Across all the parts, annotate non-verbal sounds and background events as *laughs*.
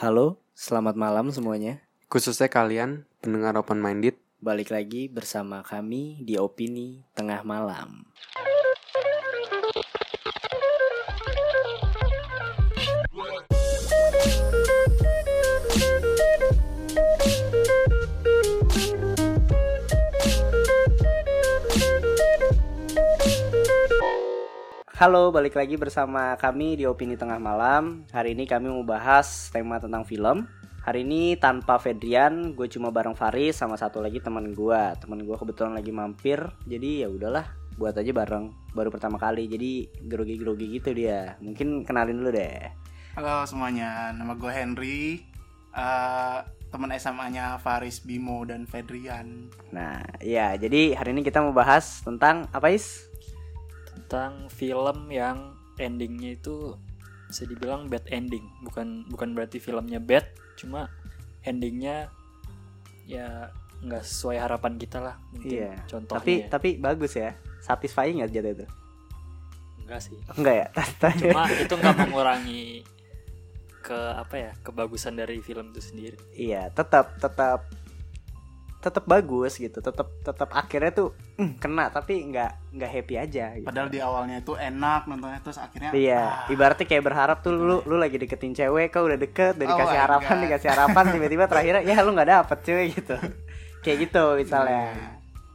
Halo, selamat malam semuanya. Khususnya kalian pendengar open minded. Balik lagi bersama kami di Opini Tengah Malam. Halo, balik lagi bersama kami di Opini Tengah Malam. Hari ini kami mau bahas tema tentang film. Hari ini tanpa Fedrian, gue cuma bareng Faris sama satu lagi teman gue. Teman gue kebetulan lagi mampir, jadi ya udahlah, buat aja bareng. Baru pertama kali, jadi grogi-grogi gitu dia. Mungkin kenalin dulu deh. Halo semuanya, nama gue Henry. Eh, teman SMA-nya Faris Bimo dan Fedrian. Nah, ya jadi hari ini kita mau bahas tentang apa is? Tentang film yang endingnya itu bisa dibilang bad ending bukan bukan berarti filmnya bad cuma endingnya ya nggak sesuai harapan kita lah mungkin Iya. contohnya Tapi tapi bagus ya. Satisfying nggak jatuh itu? enggak sih Enggak ya? cuma *laughs* itu nggak mengurangi ke apa ya kebagusan dari film itu sendiri iya tetap tetap tetap bagus gitu tetap tetap akhirnya tuh mm, kena tapi nggak nggak happy aja gitu. Padahal di awalnya itu enak nontonnya terus akhirnya iya ah, ibaratnya kayak berharap tuh lu lu lagi deketin cewek kau udah deket udah Oh dikasih my harapan God. dikasih harapan tiba-tiba terakhirnya ya lu nggak dapet cewek gitu *laughs* kayak gitu misalnya Iya.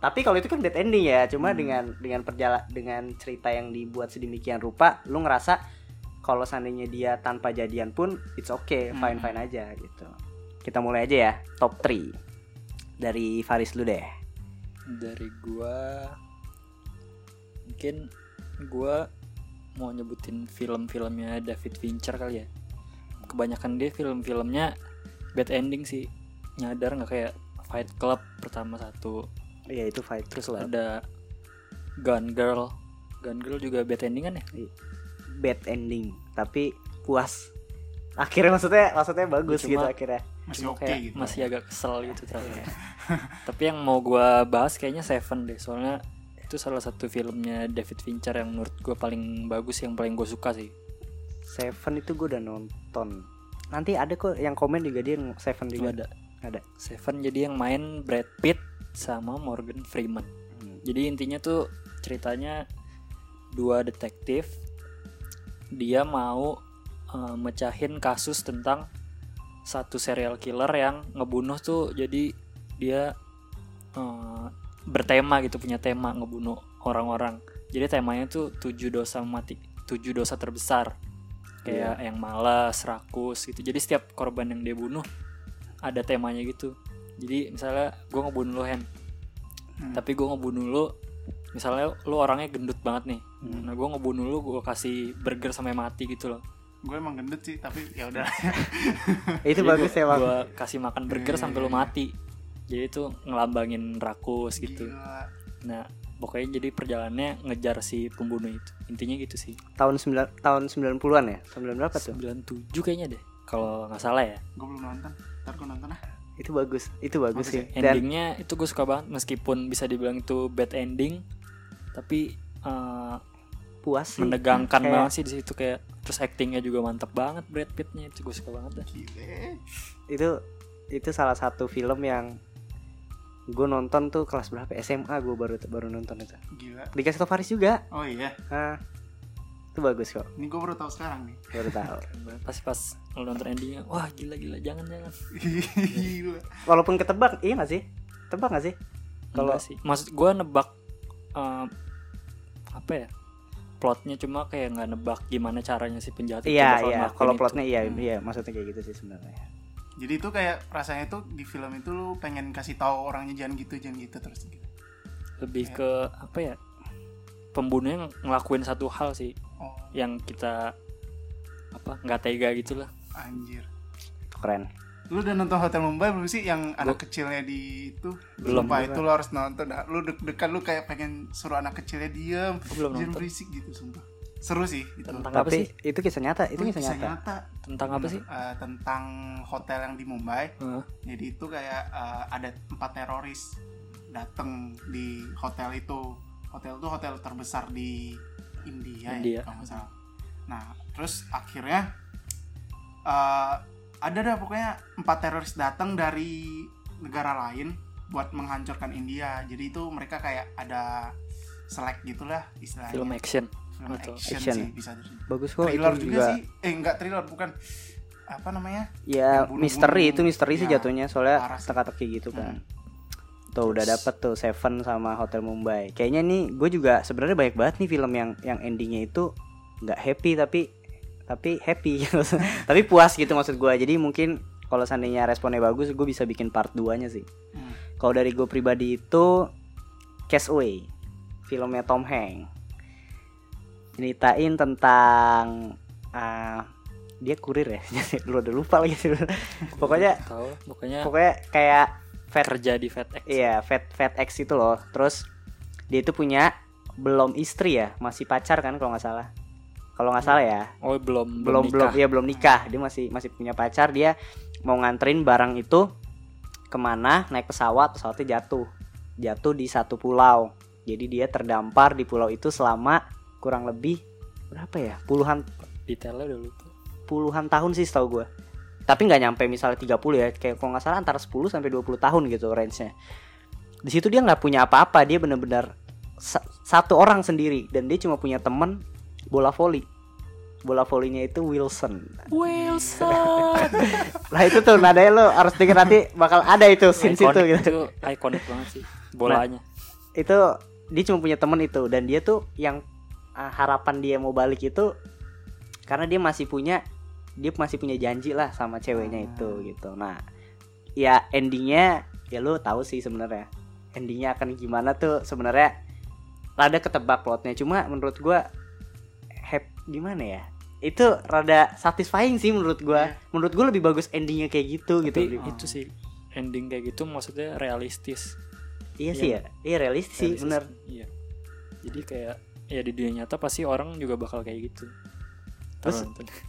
tapi kalau itu kan bad ending ya cuma Hmm. dengan dengan perjala dengan cerita yang dibuat sedemikian rupa lu ngerasa kalau seandainya dia tanpa jadian pun it's okay Hmm. fine fine aja gitu kita mulai aja ya top 3 dari Faris dulu deh. Dari gua mungkin gua mau nyebutin film-filmnya David Fincher kali ya. Kebanyakan dia film-filmnya bad ending sih. Nyadar nggak kayak Fight Club pertama satu? Iya itu fight terus Club. ada Gun Girl. Gun Girl juga bad ending kan ya bad ending tapi puas. Akhirnya maksudnya maksudnya bagus Cuma- gitu akhirnya masih oke kayak gitu. masih agak kesel gitu terakhir *laughs* tapi yang mau gua bahas kayaknya Seven deh soalnya itu salah satu filmnya David Fincher yang menurut gua paling bagus yang paling gue suka sih. Seven itu gue udah nonton. Nanti ada kok yang komen juga dia yang Seven juga. Ada. Ada. Seven jadi yang main Brad Pitt sama Morgan Freeman. Hmm. jadi intinya tuh ceritanya dua detektif dia mau eh, mecahin kasus tentang satu serial killer yang ngebunuh tuh jadi dia eh, bertema gitu punya tema ngebunuh orang-orang. Jadi temanya tuh tujuh dosa mati tujuh dosa terbesar. Kayak yang malas rakus gitu. Jadi setiap korban yang dia bunuh ada temanya gitu. Jadi misalnya gue ngebunuh lo Hen. Hmm. tapi gue ngebunuh lo misalnya lo orangnya gendut banget nih. Hmm. nah gue ngebunuh lo gue kasih burger sampai mati gitu loh Gue emang gendut sih, tapi ya udah. *laughs* itu bagus ya bang gue kasih makan burger Iya, sampai iya, lo iya. mati jadi itu ngelambangin rakus gitu Gila. nah pokoknya jadi perjalanannya ngejar si pembunuh itu intinya gitu sih tahun 9 tahun 90-an ya 9 berapa tuh 97 kayaknya deh kalau nggak salah ya Gue belum nonton. Ntar gue nonton ah. itu bagus itu bagus sih ya? dan endingnya itu gue suka banget meskipun bisa dibilang itu bad ending tapi eh, puas sih. Menegangkan Kayak- banget sih di situ kayak terus actingnya juga mantep banget Brad Pittnya itu gue suka banget dah. Gile. itu itu salah satu film yang gue nonton tuh kelas berapa? SMA gue baru baru nonton itu. Gila. dikasih tau Faris juga. Oh iya, ah itu bagus kok. Ini gue baru tahu sekarang nih. baru tahu. *laughs* Pas pas lo nonton endingnya wah gila gila jangan jangan. Gila. walaupun ketebak iya gak sih? Tebak gak sih? Kalau- sih. Maksud gue nebak eh, apa ya plotnya cuma kayak nggak nebak gimana caranya si penjahat itu iya iya kalau itu. plotnya iya Hmm. iya maksudnya kayak gitu sih sebenarnya Jadi itu kayak rasanya tuh di film itu lu pengen kasih tahu orangnya jangan gitu, jangan gitu terus gitu. lebih Iya. ke apa ya pembunuhnya ngelakuin satu hal sih Oh, yang kita apa nggak tega gitu lah anjir. itu keren Lu udah nonton Hotel Mumbai belum sih yang anak kecilnya di itu? Belum. Sumpah itu lu harus nonton. dah. Lu deg-degan lu kayak pengen suruh anak kecilnya diem. Aku belum Jangan nonton berisik gitu sumpah. Seru sih itu. tentang apa tapi sih itu kisah nyata itu Oh, kisah nyata tentang apa sih Eh, tentang hotel yang di Mumbai. Hah? Jadi itu kayak eh, ada empat teroris datang di hotel itu. Hotel itu hotel terbesar di India, India. ya kalau nggak salah. Nah, terus akhirnya eh ada dah pokoknya empat teroris datang dari negara lain buat menghancurkan India. Jadi itu mereka kayak ada selek gitulah istilahnya. Film action. Film atau action, action. sih bisa jadi bagus kok thriller itu juga, juga, sih. Eh enggak thriller bukan. Apa namanya? Ya misteri itu misteri sih Ya, jatuhnya soalnya teka-teki gitu kan. Hmm. tuh udah dapet tuh Seven sama Hotel Mumbai. Kayaknya nih gue juga sebenarnya banyak banget nih film yang yang endingnya itu nggak happy tapi tapi happy gitu. *laughs* tapi puas gitu maksud gue jadi mungkin kalau seandainya responnya bagus gue bisa bikin part 2 nya sih Hmm. kalau dari gue pribadi itu Castaway filmnya Tom Hanks nyeritain tentang ah, dia kurir ya *laughs* lu udah lupa lagi sih *laughs* pokoknya tahu pokoknya pokoknya kayak Fat kerja di FedEx Iya, Fat Fat X itu loh. Terus dia itu punya belum istri ya, masih pacar kan kalau nggak salah. Kalau nggak salah ya, oh belum belum belum nikah. ya belum nikah. Dia masih masih punya pacar. Dia mau nganterin barang itu ke mana? Naik pesawat, pesawatnya jatuh, jatuh di satu pulau. Jadi dia terdampar di pulau itu selama kurang lebih berapa ya? Puluhan detailnya udah lupa puluhan tahun sih setahu gue tapi nggak nyampe misalnya 30 ya kayak kalau nggak salah antara 10 sampai 20 tahun gitu range-nya di situ dia nggak punya apa-apa dia bener-bener sa- satu orang sendiri dan dia cuma punya temen bola voli. Bola volinya itu Wilson. Wilson. *laughs* Lah itu tuh nadanya lo harus denger nanti bakal ada itu scene situ gitu. itu ikonik banget sih bolanya. Itu dia cuma punya temen itu dan dia tuh yang ah, harapan dia mau balik itu karena dia masih punya dia masih punya janji lah sama ceweknya itu gitu. Nah ya endingnya ya lu tahu sih sebenarnya. Endingnya akan gimana tuh sebenarnya rada ketebak plotnya. Cuma menurut gua hap gimana ya? Itu rada satisfying sih menurut gua. Iya. menurut gua lebih bagus endingnya kayak gitu tapi gitu. itu sih ending kayak gitu maksudnya realistis. Iya sih ya? iya realistis sih Realistis. bener. iya. Jadi kayak ya di dunia nyata pasti orang juga bakal kayak gitu. Terus-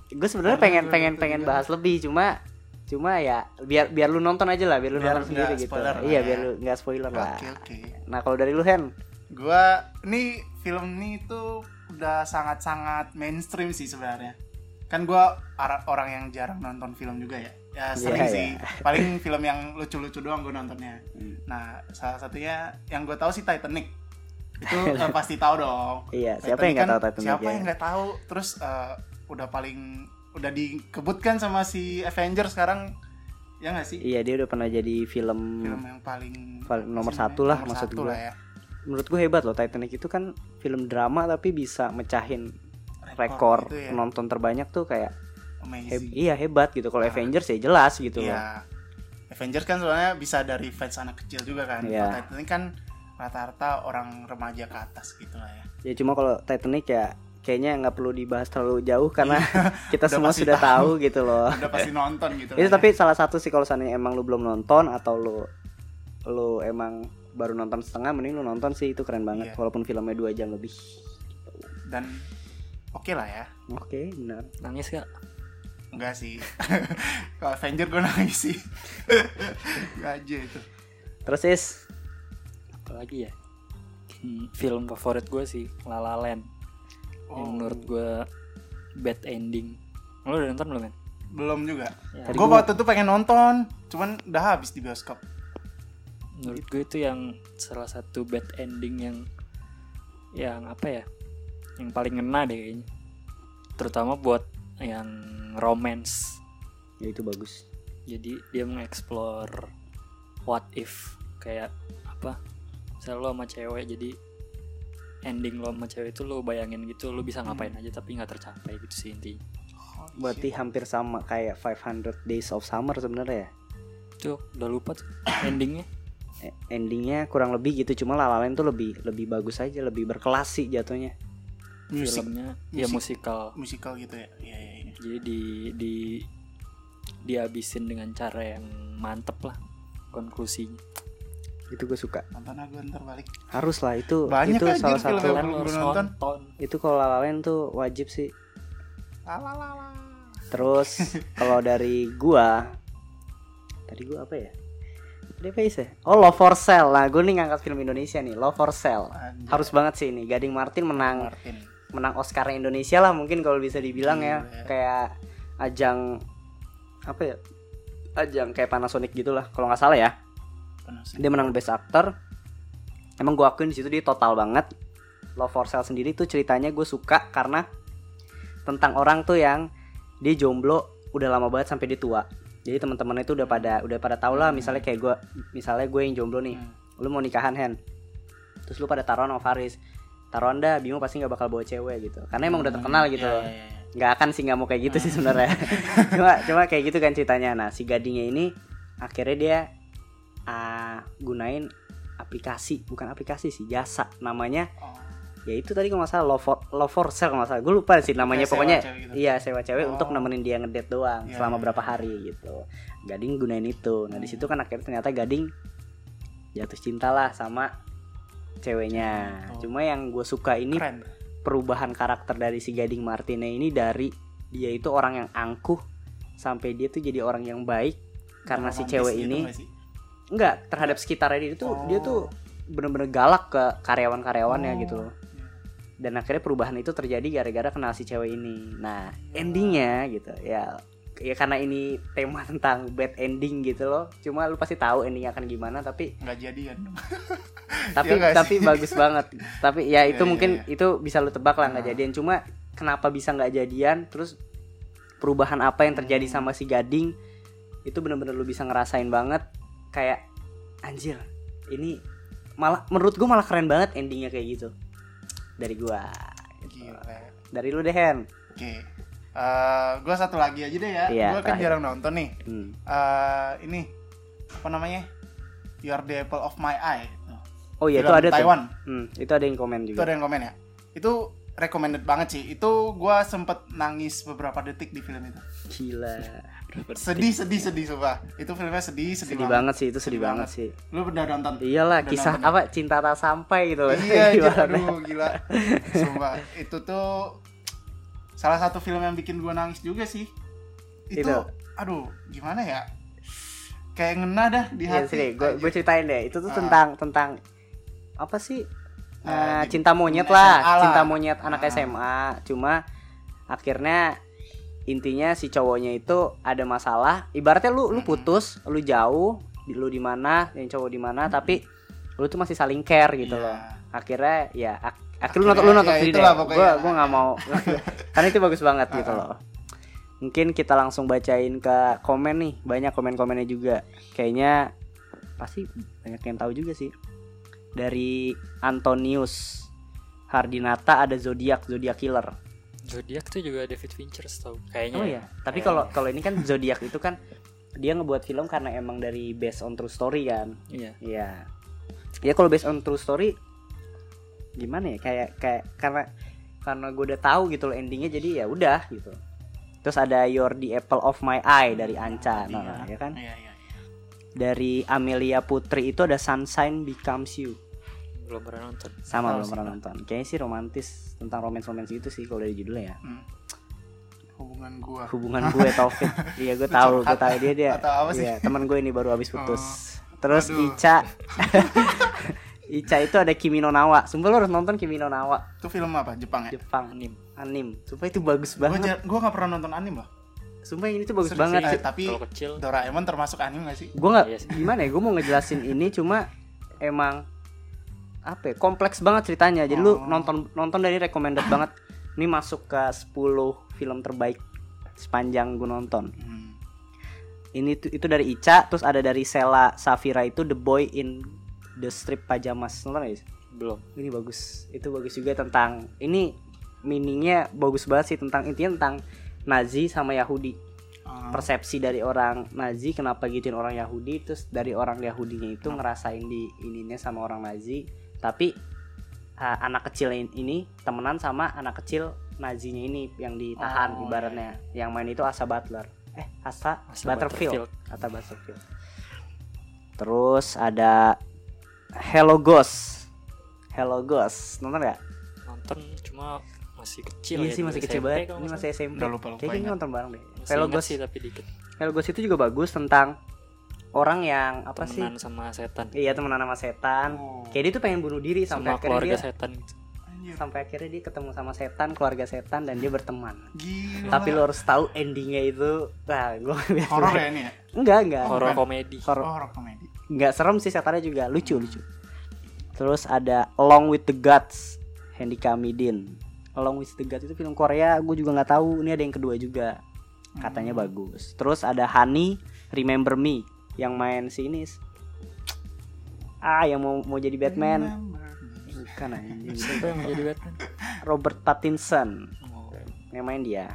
gue sebenarnya pengen pengen pengen bahas lebih. Cuma cuma ya biar biar lu nonton aja lah biar lu Biar nonton sendiri gitu. spoiler lah iya ya. biar lu nggak spoiler lah. Oke oke. Nah kalau dari lu Hen? Gua ini film ini tuh udah sangat-sangat mainstream sih sebenarnya. Kan ara- orang yang jarang nonton film juga ya. Ya sering Iya, sih. Paling film yang lucu-lucu doang gue nontonnya. Hmm. nah salah satunya yang gue tahu sih Titanic. Itu *laughs* eh, pasti tahu dong. Iya siapa yang nggak tahu Titanic siapa ya? yang nggak tahu? Terus eh, udah paling udah dikebutkan sama si Avengers sekarang. Ya nggak sih? Iya dia udah pernah jadi film, film yang paling paling nomor satu lah Nomor maksud lah ya. Menurut gue hebat loh Titanic itu kan film drama tapi bisa mecahin rekor itu ya, penonton terbanyak tuh kayak amazing. iya hebat gitu kalau Ah. Avengers ya jelas gitu loh Iya. Avengers kan soalnya bisa dari fans anak kecil juga kan. Kalau Titanic kan rata-rata orang remaja ke atas gitu lah ya. ya cuma kalau Titanic ya kayaknya nggak perlu dibahas terlalu jauh karena *laughs* kita Iya. Udah semua sudah tahu. tahu gitu loh Udah pasti nonton gitu itu ya. tapi salah satu sih kalau seandainya emang lu belum nonton atau lu lu emang baru nonton setengah mending lu nonton sih itu keren banget Iya. walaupun filmnya dua jam lebih dan oke lah ya. oke benar nangis gak Enggak sih. *laughs* Kalau Avenger gue nangis sih. *laughs* Enggak aja itu. terus is apalagi ya Hmm, film favorit gue sih La La Land yang Oh, menurut gue bad ending lo udah nonton belum kan belum juga. Ya, Tadi Gue gua- waktu itu pengen nonton, cuman udah habis di bioskop. Menurut gue itu yang salah satu bad ending yang yang apa ya yang paling ngena deh kayaknya. Terutama buat yang romance. Ya itu bagus. Jadi dia mengeksplor what if kayak apa misalnya lo sama cewek jadi ending lo sama cewek itu lo bayangin gitu lo bisa ngapain aja tapi nggak tercapai gitu sih intinya. Holy berarti shit. hampir sama kayak 500 Days of Summer sebenarnya ya? Tuh udah lupa tuh endingnya endingnya kurang lebih gitu cuma La La Land tuh lebih lebih bagus aja lebih berkelas sih jatuhnya Musik, filmnya ya musik. musikal musikal gitu ya. Iya, iya, iya. jadi di di dihabisin dengan cara yang mantep lah konklusinya itu gue suka Nonton aku ntar balik. harus lah itu Banyak itu salah film satu yang belum lo harus nonton. nonton itu kalau La La Land tuh wajib sih Lalalala. Terus *laughs* kalau dari gua tadi gua apa ya? Apa ya? Oh Love for Sale. Nah, gue nih ngangkat film Indonesia nih, Love for Sale. Anjay. Harus banget sih ini. Gading Martin menang Martin. menang Oscar Indonesia lah mungkin kalau bisa dibilang ya. Gila. Kayak ajang apa ya? ajang kayak Panasonic gitulah kalau nggak salah ya Panasonic. dia menang best actor emang gue akuin di situ dia total banget Love for Sale sendiri tuh ceritanya gue suka karena tentang orang tuh yang dia jomblo udah lama banget sampai dia tua jadi teman-temannya itu udah pada udah pada tau lah misalnya kayak gue misalnya gue yang jomblo nih Hmm. lu mau nikahan Hen terus lu pada taruhan sama Faris. Taruhan dah Bimo pasti nggak bakal bawa cewek gitu. Karena emang udah terkenal gitu. Loh iya, iya. nggak akan sih nggak mau kayak gitu sih sebenarnya. *laughs* Cuma cuma kayak gitu kan ceritanya. Nah si gadingnya ini akhirnya dia ah, gunain aplikasi bukan aplikasi sih jasa namanya Oh. Ya itu tadi kalau nggak salah love for, love for sale kalau nggak salah gue lupa sih namanya sewa pokoknya cewek gitu. iya sewa cewek Oh. untuk nemenin dia ngedate doang Iya, selama iya, berapa iya. hari gitu gading gunain itu nah di situ kan akhirnya ternyata gading jatuh cinta lah sama ceweknya Oh. cuma yang gue suka ini Keren. perubahan karakter dari si Gading Martine ini dari dia itu orang yang angkuh sampai dia tuh jadi orang yang baik karena si cewek gitu ini enggak terhadap sekitarnya dia tuh Oh. dia tuh bener-bener galak ke karyawan-karyawannya Oh. gitu loh dan akhirnya perubahan itu terjadi gara-gara kenal si cewek ini nah endingnya gitu ya ya karena ini tema *laughs* tentang bad ending gitu loh cuma lu pasti tahu endingnya akan gimana tapi nggak jadian dong. *laughs* tapi Iya nggak tapi bagus banget tapi ya itu Iya, iya, mungkin iya. itu bisa lu tebak lah nggak Nah. jadian cuma kenapa bisa nggak jadian terus perubahan apa yang terjadi Hmm. sama si gading itu bener-bener lu bisa ngerasain banget kayak anjir ini malah menurut gua malah keren banget endingnya kayak gitu dari gua gitu. Gila. dari lu deh Hen Oke. Eh, gua satu lagi aja deh ya. Iya, gua kan terakhir. jarang nonton nih. hmm. Eh, ini apa namanya? You are the apple of my eye. oh iya itu ada Taiwan. tuh hmm, itu ada yang komen Itu juga ada yang komen ya. Itu recommended banget sih. Itu gua sempet nangis beberapa detik di film itu. gila Sedih, sedih, sedih sumpah. Itu filmnya sedih, sedih, sedih banget sih itu sedih, Sedih banget, banget. sih Lu udah nonton? iyalah Udah kisah nonton apa cinta tak sampai gitu iya, *laughs* aduh gila. Sumpah, itu tuh salah satu film yang bikin gua nangis juga sih. Itu, Itu. aduh, gimana ya? Kayak ngena dah di Iya hati. sih, gue gue ceritain deh. Itu tuh Ah. tentang tentang apa sih? Eh, di- cinta monyet lah, lah. cinta monyet anak Ah. SMA. Cuma akhirnya intinya si cowoknya itu ada masalah. Ibaratnya lu lu putus, lu jauh, lu di mana, yang cowok di mana, tapi lu tuh masih saling care gitu Iya. loh. Akhirnya ya ak- akhirnya lu nonton lu nonton ya sendiri deh. Gue gue nggak mau *laughs* karena itu bagus banget gitu Ah, loh. Mungkin kita langsung bacain ke komen nih, banyak komen-komennya juga. Kayaknya pasti banyak yang tahu juga sih. Dari Antonius Hardinata ada zodiak zodiak killer. Zodiac tuh juga David Fincher tau kayaknya Oh ya, tapi kalau kalau ini kan zodiak itu kan dia ngebuat film karena emang dari based on true story kan. iya Iya. Ya kalau based on true story gimana ya kayak kayak karena karena gue udah tahu gitu loh endingnya jadi ya udah gitu. Terus ada You're the Apple of My Eye dari Anca, nah, ya kan? Iya, iya. Dari Amelia Putri itu ada Sunshine Becomes You. Belum pernah nonton Sama belum pernah nonton. Kayaknya sih romantis tentang romance romance gitu sih kalau dari judulnya ya. Hmm. Hubungan gua. Hubungan gue *laughs* Taufik. iya gue tahu, gue tahu dia dia. atau apa sih? Iya, teman gue ini baru habis putus. Oh. Terus Aduh. Ica *laughs* Ica itu ada Kimi no Nawa. Sumpah lu harus nonton Kimi no Nawa. Itu film apa? Jepang ya? Jepang anim anim. Sumpah itu bagus banget. gua gak pernah nonton anime loh. Sumpah ini tuh bagus Serius banget. sih. Eh, tapi kalau kecil Doraemon termasuk anime gak sih? Gue nggak Iya sih. gimana ya? Gue mau ngejelasin ini cuma emang apa ya, kompleks banget ceritanya. Jadi lu Oh. nonton nonton dari recommended banget. Ini masuk ke 10 film terbaik sepanjang gue nonton. Hmm. Ini tuh itu dari Ica, terus ada dari Sela Safira itu The Boy in the Strip Pajamas. Nonton gak sih? belum ini bagus itu bagus juga tentang ini meaningnya bagus banget sih tentang intinya tentang Nazi sama Yahudi Ah, persepsi dari orang Nazi kenapa gituin orang Yahudi terus dari orang Yahudinya itu ngerasain di ininya sama orang Nazi tapi ah, anak kecil in- ini temenan sama anak kecil Nazinya ini yang ditahan Oh, ibaratnya. yang main itu Asa Butler. Eh Asa, Asa Butterfield. Butterfield. Asa Butterfield. Terus ada Hello Ghost. Hello Ghost. Nonton gak? nonton cuma masih kecil iya ya sih masih kecil banget. ini nggak masih SMP. Udah kayaknya nonton bareng deh. Masih Hello Ghost sih tapi dikit. Hello Ghost itu juga bagus tentang orang yang apa temenan sama setan. Sih iya temenan sama setan. Oh. kayak dia tuh pengen bunuh diri sampai sama akhirnya keluarga dia setan. Anjir. Sampai akhirnya dia ketemu sama setan keluarga setan dan dia berteman. Gila. tapi lo harus tahu endingnya itu. Nah gue *laughs* horor ya ini ya? enggak enggak. Horor komedi. Horor. Oh, horor komedi. nggak serem sih setannya juga. Lucu lucu. Terus ada Along with the Gods Hendy Kamidin. Along with the Gods itu film Korea gue juga nggak tahu. Ini ada yang kedua juga. Katanya bagus. Terus ada Honey Remember Me yang main si ini ah yang mau mau jadi Batman. Bukan anjing. Siapa yang menjadi Batman? Robert Pattinson. Oh. yang main dia.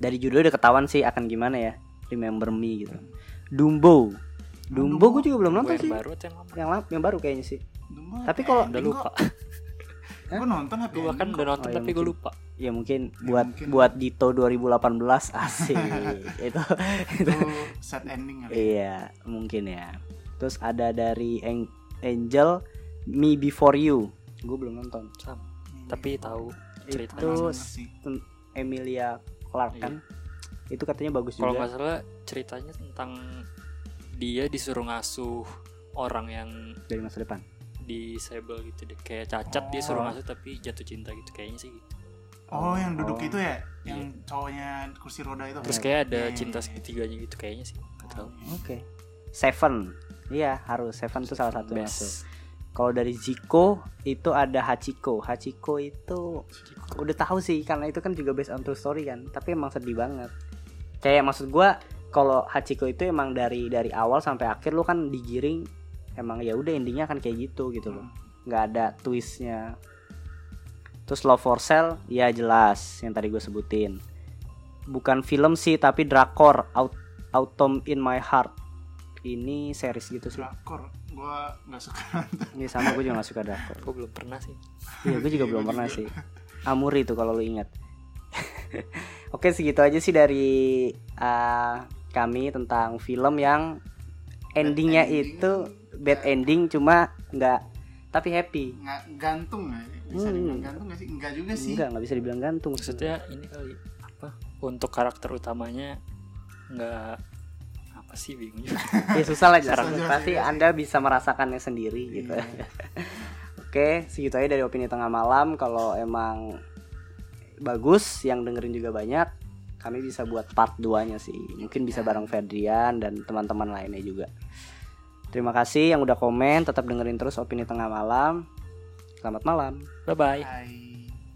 Dari judulnya udah ketahuan sih akan gimana ya. Remember Me gitu. Dumbo. Dumbo Dumbo. gue juga belum nonton yang sih. baru atau yang yang yang baru kayaknya sih. Dumbo Tapi kalau- udah lupa. Gue nonton happy gue bahkan ending udah kok. nonton Oh, ya tapi gue lupa ya mungkin Ya, buat mungkin. buat Dito 2018 *laughs* asik. *laughs* Itu. Itu sad ending kali. iya mungkin ya. Terus ada dari Ang- Angel Me Before You. Gue belum nonton. Sama tapi tahu ceritanya itu Sama s- sih. ten- Emilia Clarke kan? Itu katanya bagus kalau juga. nggak salah ceritanya tentang dia disuruh ngasuh orang yang dari masa depan. disable gitu deh. Kayak cacat dia suruh Oh. ngasuh tapi jatuh cinta gitu. Kayaknya sih gitu Oh, yang duduk Oh. itu ya? Yang cowoknya kursi roda itu. terus kayak ada Iya, iya, cinta iya. segitiganya gitu kayaknya sih nggak tahu. Oke. Seven. Iya harus Seven tuh salah satu best. kalau dari Ziko itu ada Hachiko. Hachiko itu udah tahu sih karena itu kan juga based on true story kan tapi emang sedih banget. Kayak maksud gua kalau Hachiko itu emang dari dari awal sampai akhir lu kan digiring emang ya udah endingnya kan kayak gitu gitu loh. Nggak ada twistnya terus Love for Sale ya jelas yang tadi gue sebutin bukan film sih tapi drakor Aut- Autumn in My Heart ini series gitu sih Drakor. Gua nggak suka ini sama gue juga gak suka drakor gue belum pernah sih Iya, gue juga belum pernah sih. *laughs* Amuri itu kalau lu ingat. *laughs* Oke, segitu aja sih dari uh, kami tentang film yang endingnya ending. itu bad ending cuma nggak tapi happy. Nggak gantung nggak? Bisa Hmm. dibilang gantung nggak sih? Enggak juga sih. Enggak, nggak bisa dibilang gantung. maksudnya ini kali apa untuk karakter utamanya nggak apa sih bingung juga *laughs* ya susah lah jelasin. jelasin, Pasti iya sih. Anda bisa merasakannya sendiri gitu. Iya. *laughs* Oke, segitu aja dari opini tengah malam. Kalau emang bagus, yang dengerin juga banyak, kami bisa buat part 2-nya sih. Mungkin bisa bareng Fedrian dan teman-teman lainnya juga. Terima kasih yang udah komen, tetap dengerin terus opini tengah malam. Selamat malam. bye bye Hai.